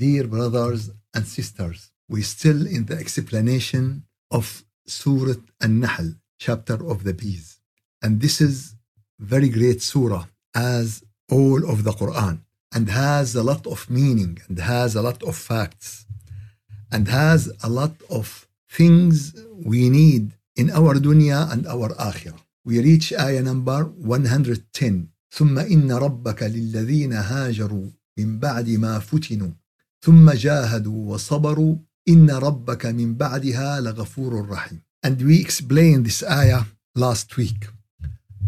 dear brothers and sisters, we're still in the explanation of Surah An-Nahl, chapter of the bees. And this is very great surah as all of the Quran and has a lot of meaning and has a lot of facts and has a lot of things we need in our dunya and our akhirah. We reach ayah number 110. ثم إن ربك للذين هاجروا من بعد ما فتنوا ثم جاهدوا وصبروا إن ربك من بعدها لغفور رحيم. And we explained this ayah last week.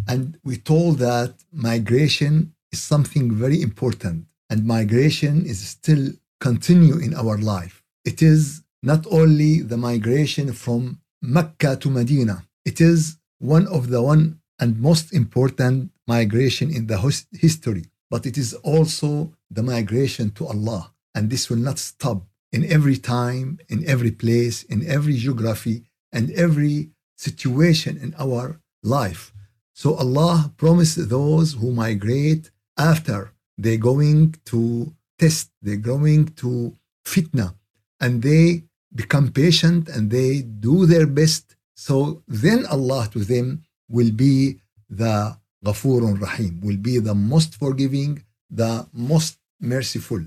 And we told that migration is something very important. And migration is still continue in our life. It is not only the migration from Mecca to Medina. It is one of the one and most important migration in the history. But it is also the migration to Allah. And this will not stop in every time, in every place, in every geography, and every situation in our life. So Allah promised those who migrate after they're going to test, they're going to fitna, and they become patient and they do their best. So then Allah to them will be the Ghafurun Rahim, will be the most forgiving, the most merciful.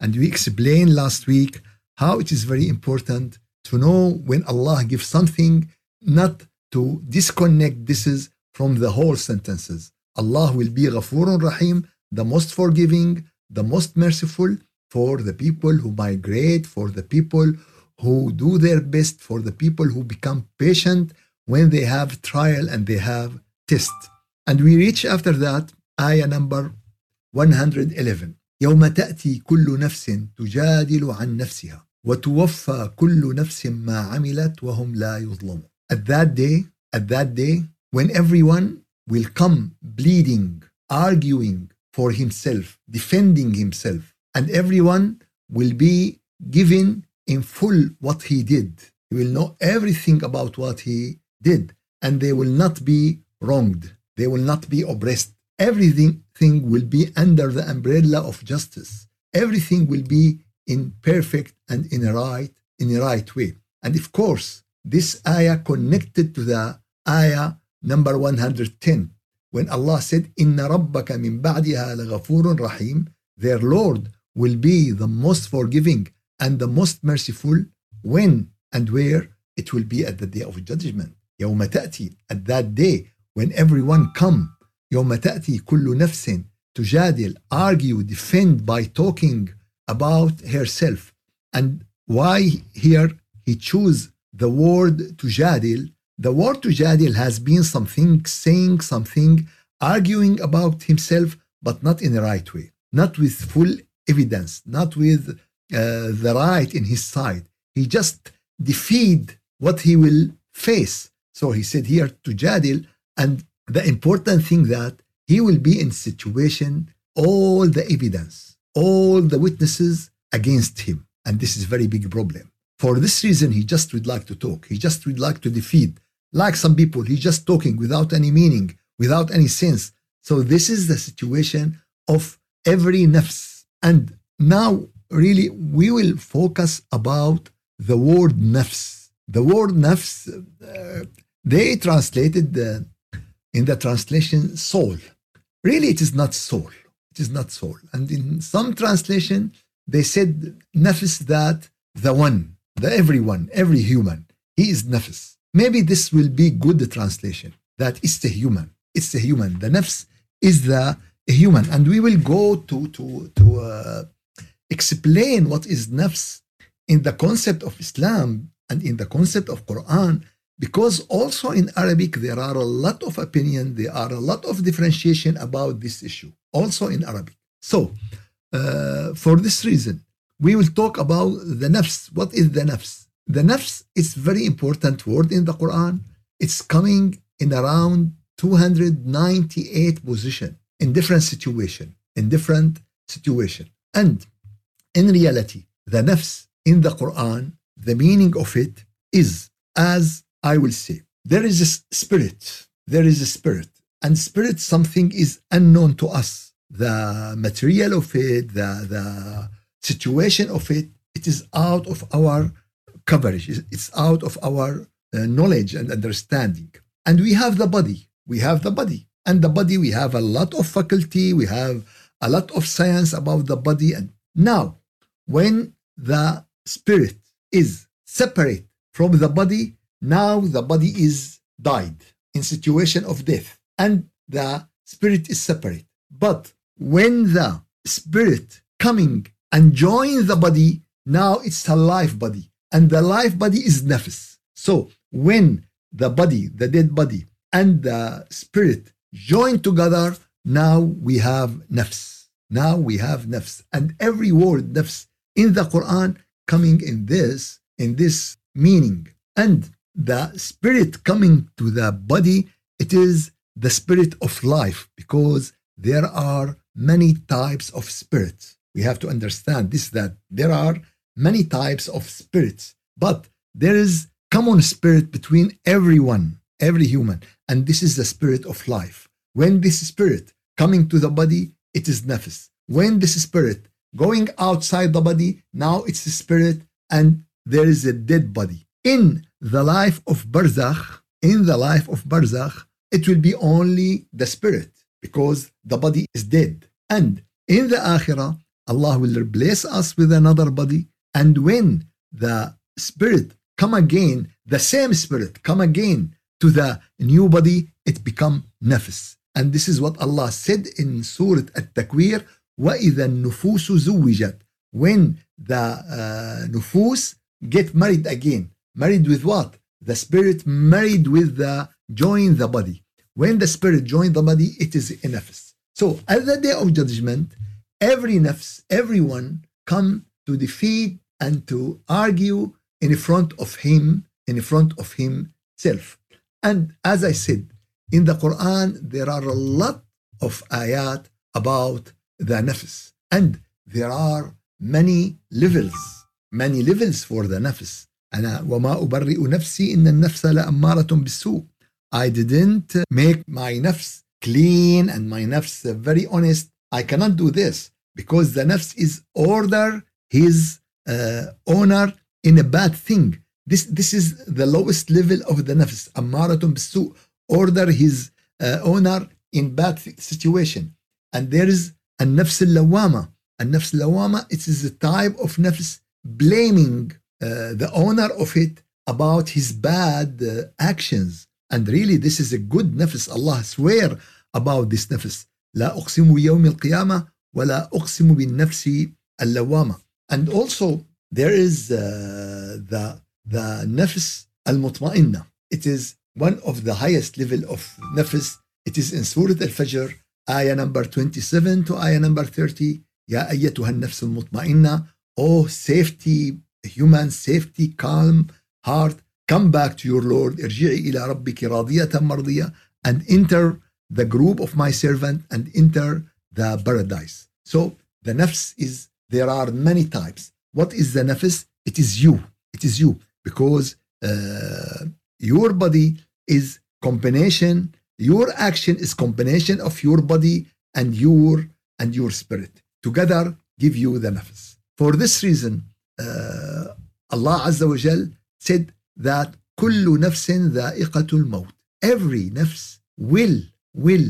And we explained last week how it is very important to know when Allah gives something, not to disconnect this is from the whole sentences. Allah will be Ghafurun Rahim, the most forgiving, the most merciful for the people who migrate, for the people who do their best, for the people who become patient when they have trial and they have test. And we reach after that ayah number 111 يوم تأتي كل نفس تجادل عن نفسها وتوفى كل نفس ما عملت وهم لا يظلمون. At that day, at that day, when everyone will come bleeding, arguing for himself, defending himself, and everyone will be given in full what he did. He will know everything about what he did, and they will not be wronged. They will not be oppressed. Everything will be under the umbrella of justice. Everything will be in perfect and in a right in a right way. And of course, this ayah connected to the ayah number 110 when Allah said, "Inna rabbaka min ba'diha laghafurun rahim." Their Lord will be the most forgiving and the most merciful when and where it will be at the day of judgment. يوم تأتي at that day when everyone come يوم تأتي كل نفس تجادل argue defend by talking about herself and why here he choose the word تجادل the word تجادل has been something saying something arguing about himself but not in the right way not with full evidence not with uh, the right in his side. He just defeat what he will face. So he said here to Jadil, and the important thing that he will be in situation, all the evidence, all the witnesses against him. And this is very big problem. For this reason, he just would like to talk. He just would like to defeat. Like some people, he's just talking without any meaning, without any sense. So this is the situation of every nafs. And now really we will focus about the word nafs. The word nafs, uh, they translated uh, in the translation soul. Really, it is not soul. It is not soul. And in some translation, they said nafs that the one, the everyone, every human, he is nafs. Maybe this will be good translation. That is a human. It's a human. The nafs is the human, and we will go to to to. Uh, explain what is nafs in the concept of Islam and in the concept of Quran because also in Arabic there are a lot of opinion, there are a lot of differentiation about this issue, also in Arabic. So, uh, for this reason, we will talk about the nafs. What is the nafs? The nafs is very important word in the Quran. It's coming in around 298 position in different situation, in different situation. And in reality, the nafs in the Quran, the meaning of it is, as I will say, there is a spirit, there is a spirit, and spirit something is unknown to us. The material of it, the, the situation of it, it is out of our coverage. It's out of our uh, knowledge and understanding. And we have the body. We have the body. And the body, we have a lot of faculty. We have a lot of science about the body. And now, when the spirit is separate from the body, now the body is died in situation of death and the spirit is separate. But when the spirit coming and join the body, now it's a life body. And the life body is nafs. So when the body, the dead body, and the spirit join together, now we have nafs. Now we have nafs. And every word nafs in the Quran coming in this, in this meaning. And the spirit coming to the body, it is the spirit of life because there are many types of spirits. We have to understand this that there are many types of spirits, but there is common spirit between everyone, every human, and this is the spirit of life. When this spirit coming to the body, it is nafs. When this spirit going outside the body, now it's the spirit and there is a dead body. In the life of barzakh, in the life of barzakh, it will be only the spirit because the body is dead. And in the akhirah, Allah will replace us with another body. And when the spirit come again, the same spirit come again to the new body, it become nafs. And this is what Allah said in Surah At-Takwir, وَإِذَا النُّفُوسُ زُوِّجَتْ When the uh, nufus get married again. Married with what? The spirit married with the join the body. When the spirit join the body, it is a nafs. So at the day of judgment, every nafs, everyone come to defeat and to argue in front of him, in front of himself. And as I said, in the Quran, there are a lot of ayat about the nafs. And there are many levels, many levels for the nafs. أنا وما أبرئ نفسي إن النفس لأمارة بالسوء. I didn't make my nafs clean and my nafs very honest. I cannot do this because the nafs is order his uh, owner in a bad thing. This, this is the lowest level of the nafs. Ammaratun bisu. Order his uh, owner in bad situation. And there is a nafs al-lawama. A nafs al-lawama, it is a type of nafs blaming uh, the owner of it about his bad uh, actions. And really, this is a good nafs. Allah swear about this nafs. لا أقسم بيوم القيامة ولا أقسم بالنفس اللوامة. And also, there is uh, the, the nafs al-mutma'inna. It is one of the highest level of nafs. It is in Surah Al-Fajr, ayah number 27 to ayah number 30. يا أيتها النفس المطمئنة Oh, safety, human safety, calm heart, come back to your Lord. ارجعي إلى ربك راضية مرضية and enter the group of my servant and enter the paradise. So the nafs is, there are many types. What is the nafs? It is you. It is you because uh, your body is combination, your action is combination of your body and your and your spirit. Together give you the nafs. For this reason, uh, Allah Azza wa Jal said that كل نفس ذائقة الموت. Every nafs will will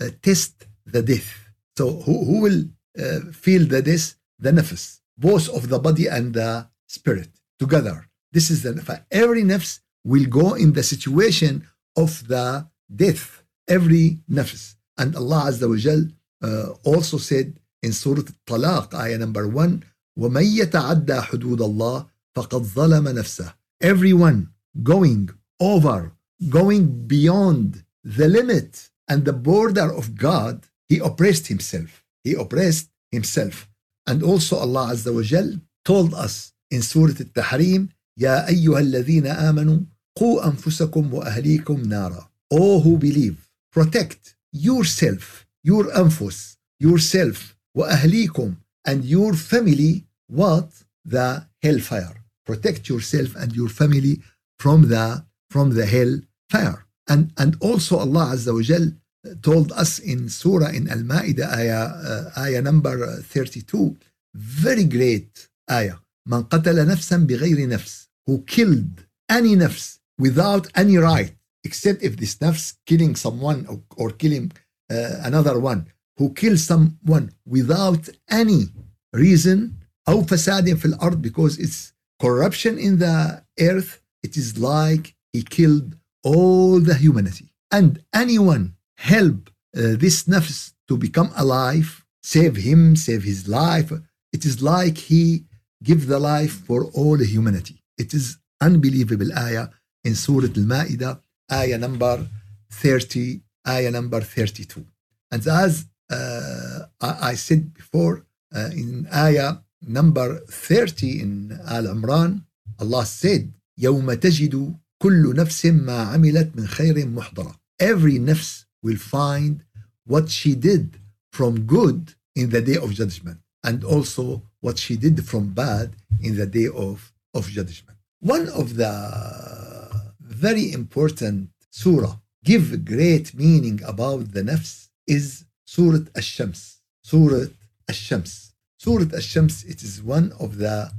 uh, test the death. So who, who will uh, feel the death? The nafs, both of the body and the spirit together. This is the nafs. Every nafs will go in the situation of the death. Every nafs. And Allah Azza wa Jal uh, also said in Surah Talaq, ayah number one, ومن يتعدى حدود الله فقد ظلم نفسه everyone going over going beyond the limit and the border of God he oppressed himself he oppressed himself and also Allah Azza wa Jal told us in Surah Al-Tahrim يا أيها الذين آمنوا قوا أنفسكم وأهليكم نارا all who believe protect yourself your أنفس yourself وأهليكم and your family what the hellfire protect yourself and your family from the from the hellfire and and also Allah Azza wa Jal told us in Surah in Al-Ma'idah ayah, uh, ayah number 32 very great ayah من قتل نفسا بغير نفس who killed any nafs without any right except if this nafs killing someone or, or killing uh, another one who kills someone without any reason أو فساد في الأرض because it's corruption in the earth it is like he killed all the humanity and anyone help uh, this nafs to become alive save him save his life it is like he give the life for all humanity it is unbelievable ayah in Surah Al-Ma'idah ayah number 30 ayah number 32 and as uh, I, I said before uh, in ayah number 30 in Al Imran Allah said يوم تجد كل نفس ما عملت من خير محضرة every nafs will find what she did from good in the day of judgment and also what she did from bad in the day of, of judgment. One of the very important surah give great meaning about the nafs is Surah Ash-Shams. Surah Ash-Shams. Surah Ash-Shams, it is one of the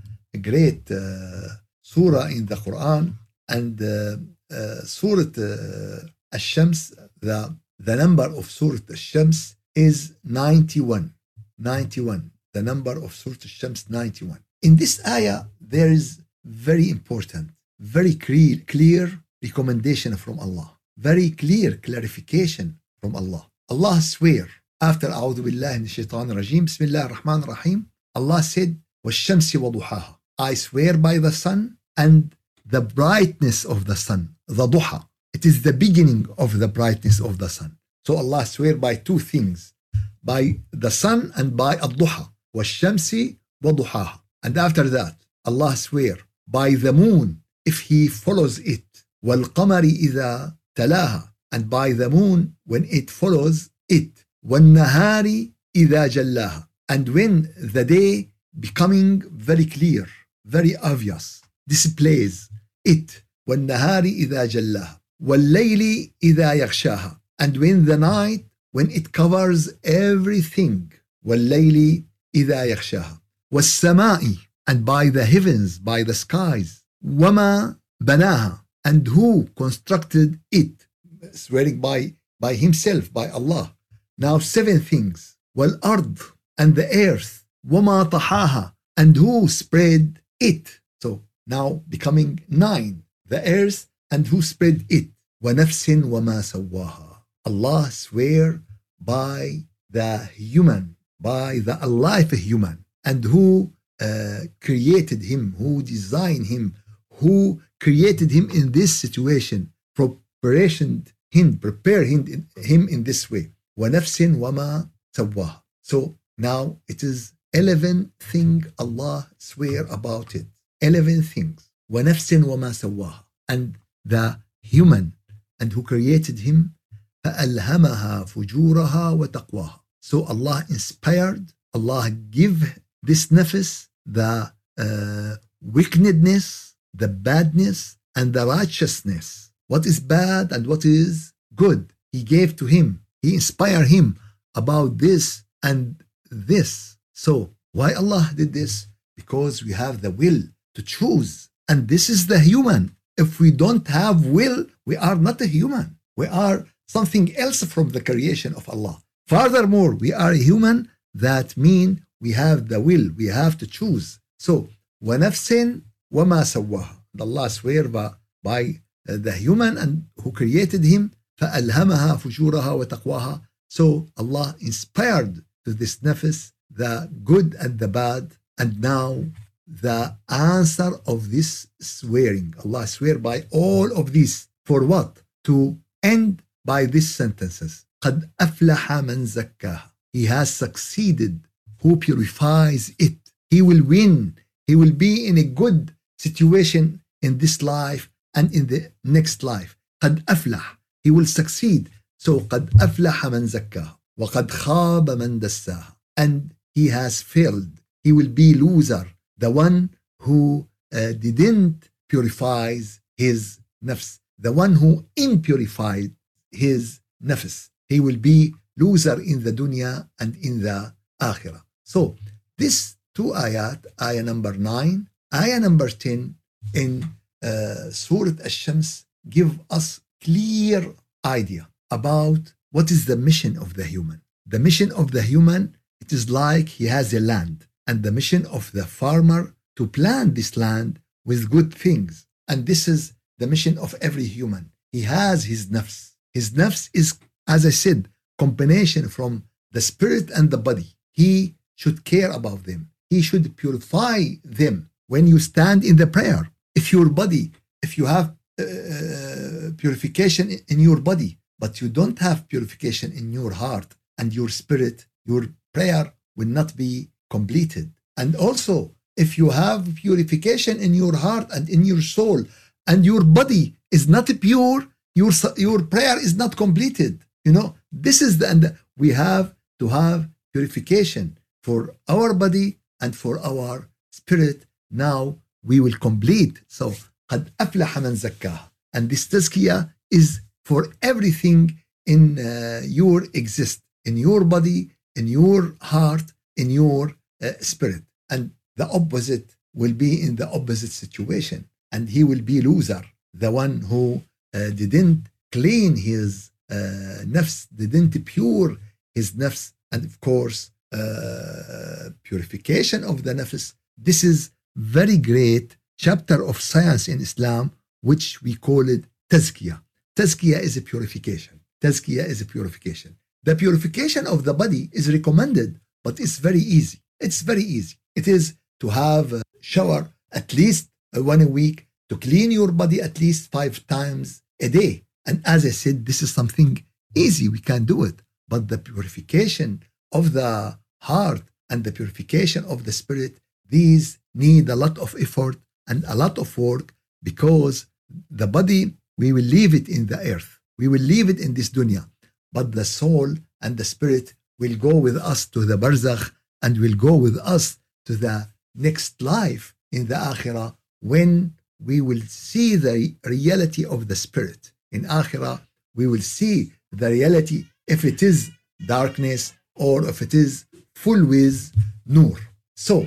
great uh, surah in the Quran and uh, uh, Surah uh, Ash-Shams, the, the number of Surah Ash-Shams is 91. 91. The number of Surah Ash-Shams 91. In this ayah, there is very important, very clear, clear recommendation from Allah. Very clear clarification from Allah. Allah swear after أعوذ بالله من الشيطان الرجيم بسم الله الرحمن الرحيم Allah said والشمس وضحاها I swear by the sun and the brightness of the sun the duha it is the beginning of the brightness of the sun so Allah swear by two things by the sun and by الضحى والشمس وضحاها and after that Allah swear by the moon if he follows it والقمر إذا تلاها and by the moon when it follows it والنهار إذا جلاها and when the day becoming very clear very obvious displays it والنهار إذا جلاها والليل إذا يغشاها and when the night when it covers everything والليل إذا يغشاها والسماء and by the heavens by the skies وما بناها and who constructed it swearing by by himself by Allah now seven things والأرض and the earth وما طحاها and who spread it so now becoming nine the earth and who spread it ونفس وما سواها Allah swear by the human by the alive human and who uh, created him who designed him who created him in this situation preparation him prepare him, him in this way ونفس وما سواها so now it is 11 thing Allah swear about it 11 things ونفس وما سواها and the human and who created him فألهمها فجورها وتقواها so Allah inspired Allah give this nafs the uh, wickedness the badness and the righteousness what is bad and what is good he gave to him he inspired him about this and this so why Allah did this because we have the will to choose and this is the human if we don't have will we are not a human we are something else from the creation of Allah furthermore we are a human that mean we have the will we have to choose so ونفس وما سواها Allah swear by, by the human and who created him فألهمها فجورها وتقواها so Allah inspired to this nafs the good and the bad and now the answer of this swearing Allah swear by all of this for what to end by these sentences قد أفلح من زكاها he has succeeded who purifies it he will win he will be in a good situation in this life and in the next life قد أفلح he will succeed so قد أفلح من زكاها وقد خاب من دساها and he has failed he will be loser the one who uh, didn't purify his nafs the one who impurified his nafs he will be loser in the dunya and in the akhirah so this two ayat, ayah number 9, ayah number 10 in uh, Surah Ash-Shams give us clear idea about what is the mission of the human. The mission of the human, it is like he has a land and the mission of the farmer to plant this land with good things. And this is the mission of every human. He has his nafs. His nafs is, as I said, combination from the spirit and the body. He should care about them. He should purify them when you stand in the prayer. If your body, if you have uh, purification in your body, but you don't have purification in your heart and your spirit, your prayer will not be completed. And also, if you have purification in your heart and in your soul, and your body is not pure, your, your prayer is not completed. You know, this is the end. We have to have purification for our body and for our spirit. Now we will complete. So, قد أفلح من زكاها. And this tazkiyah is for everything in uh, your exist, in your body, in your heart, in your uh, spirit. And the opposite will be in the opposite situation. And he will be loser, the one who uh, didn't clean his uh, nafs, didn't pure his nafs. And of course, uh, purification of the nafs. This is very great chapter of science in Islam, which we call it tazkiyah. Tazkiyah is a purification. Tazkiyah is a purification. The purification of the body is recommended, but it's very easy. It's very easy. It is to have a shower at least one a week, to clean your body at least five times a day. And as I said, this is something easy. We can do it. But the purification of the heart and the purification of the spirit, these need a lot of effort and a lot of work because the body we will leave it in the earth. We will leave it in this dunya. But the soul and the spirit will go with us to the barzakh and will go with us to the next life in the akhirah when we will see the reality of the spirit. In akhirah, we will see the reality if it is darkness or if it is full with nur. So,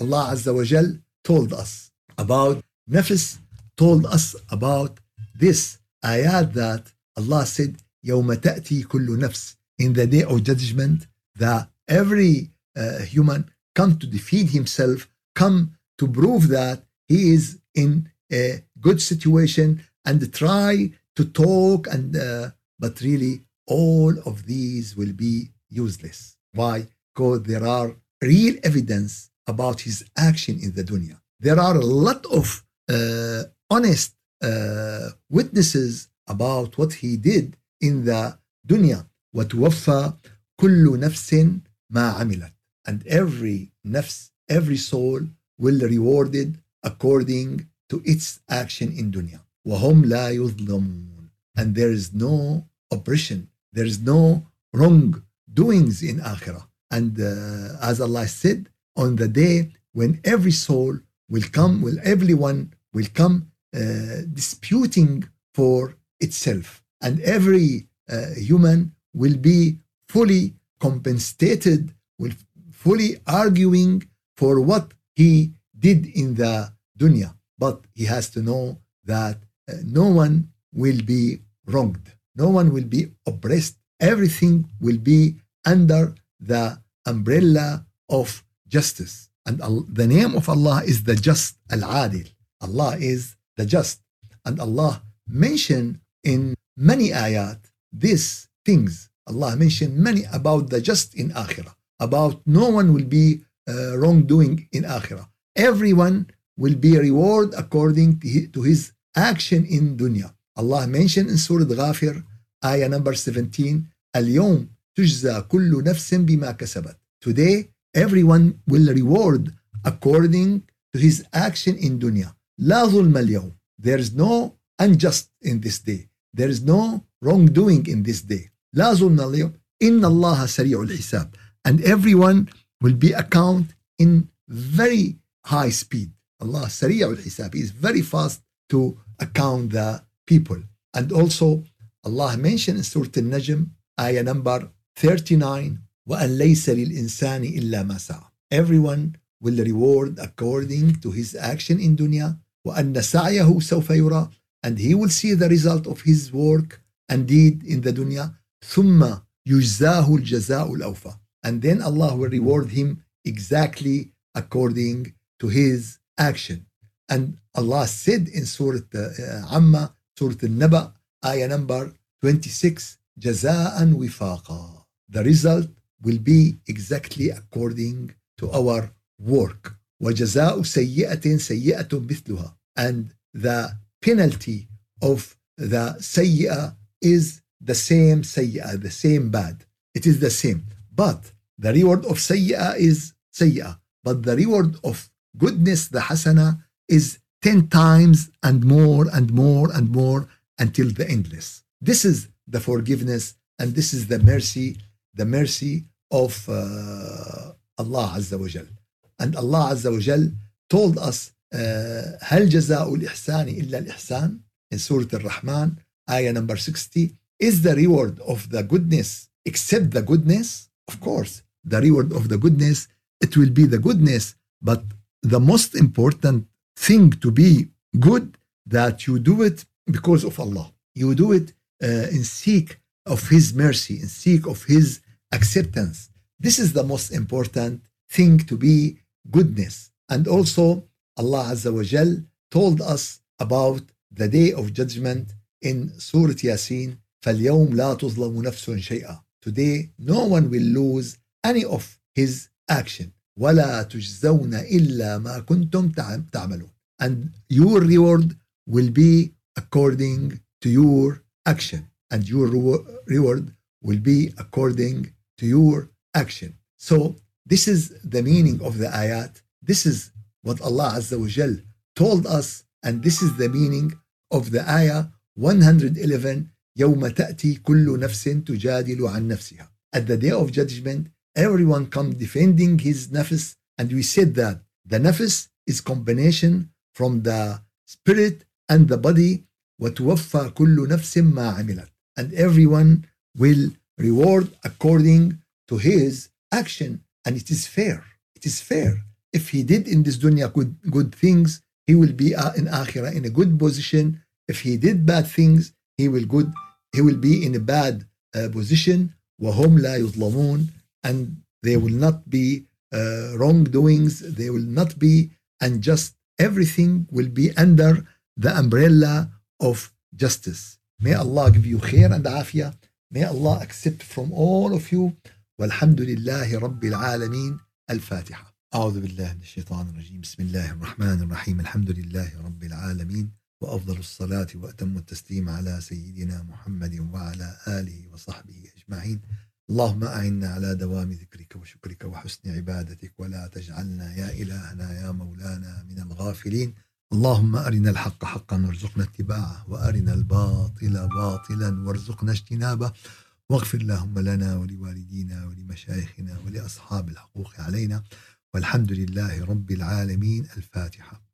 Allah Azza wa told us about nafs, told us about this ayat that Allah said, يوم تأتي كل نفس in the day of judgment that every uh, human come to defeat himself, come to prove that he is in a good situation and try to talk and uh, but really all of these will be useless. Why? Because there are real evidence about his action in the dunya. There are a lot of uh, honest uh, witnesses about what he did in the dunya وتوفى كل نفس ما عملت and every nafs every soul will rewarded according to its action in dunya وهم لا يظلمون and there is no oppression there is no wrong doings in akhirah and uh, as Allah said on the day when every soul will come will everyone will come uh, disputing for itself. And every uh, human will be fully compensated, will fully arguing for what he did in the dunya. But he has to know that uh, no one will be wronged, no one will be oppressed. Everything will be under the umbrella of justice. And the name of Allah is the Just Al Adil. Allah is the just. And Allah mentioned in many ayat these things. Allah mentioned many about the just in akhirah, about no one will be uh, wrongdoing in akhirah. Everyone will be reward according to his action in dunya. Allah mentioned in Surah Ghafir, ayah number 17, اليوم تجزى كل نفس بما كسبت. Today, everyone will reward according to his action in dunya. لا ظلم اليوم there is no unjust in this day there is no wrongdoing in this day لا ظلم اليوم إن الله سريع الحساب and everyone will be account in very high speed Allah سريع الحساب he is very fast to account the people and also Allah mentioned in Surah Al-Najm ayah number 39 وأن ليس للإنسان إلا ما سعى everyone will reward according to his action in dunya وأن سعيه سوف يرى and he will see the result of his work and deed in the dunya ثم يجزاه الجزاء الأوفى and then Allah will reward him exactly according to his action and Allah said in Surah uh, Amma Surah Al-Naba ayah number 26 جزاء وفاقا the result will be exactly according to our work وجزاء سيئة سيئة مثلها and the penalty of the سيئة is the same سيئة the same bad it is the same but the reward of سيئة is سيئة but the reward of goodness the حسنة is 10 times and more and more and more until the endless this is the forgiveness and this is the mercy the mercy of uh, Allah Azza wa Jal. And Allah Azza wa Jal told us هل جزاء الإحسان إلا الإحسان in Surah Al-Rahman ayah number 60 is the reward of the goodness except the goodness of course the reward of the goodness it will be the goodness but the most important thing to be good that you do it because of Allah you do it uh, in seek of his mercy in seek of his acceptance this is the most important thing to be goodness and also Allah Azza wa Jal told us about the day of judgment in Surah Yasin فَالْيَوْمْ لَا تُظْلَمُ نَفْسٌ شَيْئًا Today no one will lose any of his action وَلَا تُجْزَوْنَ إِلَّا مَا كُنْتُمْ تَعْمَلُونَ And your reward will be according to your action and your reward will be according to your action. So this is the meaning of the ayat. This is what Allah Azza wa Jal told us and this is the meaning of the ayah 111 يوم تأتي كل نفس تجادل عن نفسها At the day of judgment everyone come defending his nafs and we said that the nafs is combination from the spirit and the body وتوفى كل نفس ما عملت and everyone will reward according to his action and it is fair it is fair if he did in this dunya good, good things he will be uh, in akhirah in a good position if he did bad things he will good he will be in a bad uh, position وهم لا يظلمون and there will not be uh, wrongdoings there will not be unjust everything will be under the umbrella of justice may Allah give you khair and afiyah May Allah accept from all of you. والحمد لله رب العالمين الفاتحة أعوذ بالله من الشيطان الرجيم بسم الله الرحمن الرحيم الحمد لله رب العالمين وأفضل الصلاة وأتم التسليم على سيدنا محمد وعلى آله وصحبه أجمعين اللهم أعنا على دوام ذكرك وشكرك وحسن عبادتك ولا تجعلنا يا إلهنا يا مولانا من الغافلين اللهم أرنا الحق حقا وارزقنا اتباعه وأرنا الباطل باطلا وارزقنا اجتنابه. واغفر اللهم لنا ولوالدينا ولمشايخنا ولأصحاب الحقوق علينا. والحمد لله رب العالمين. الفاتحة.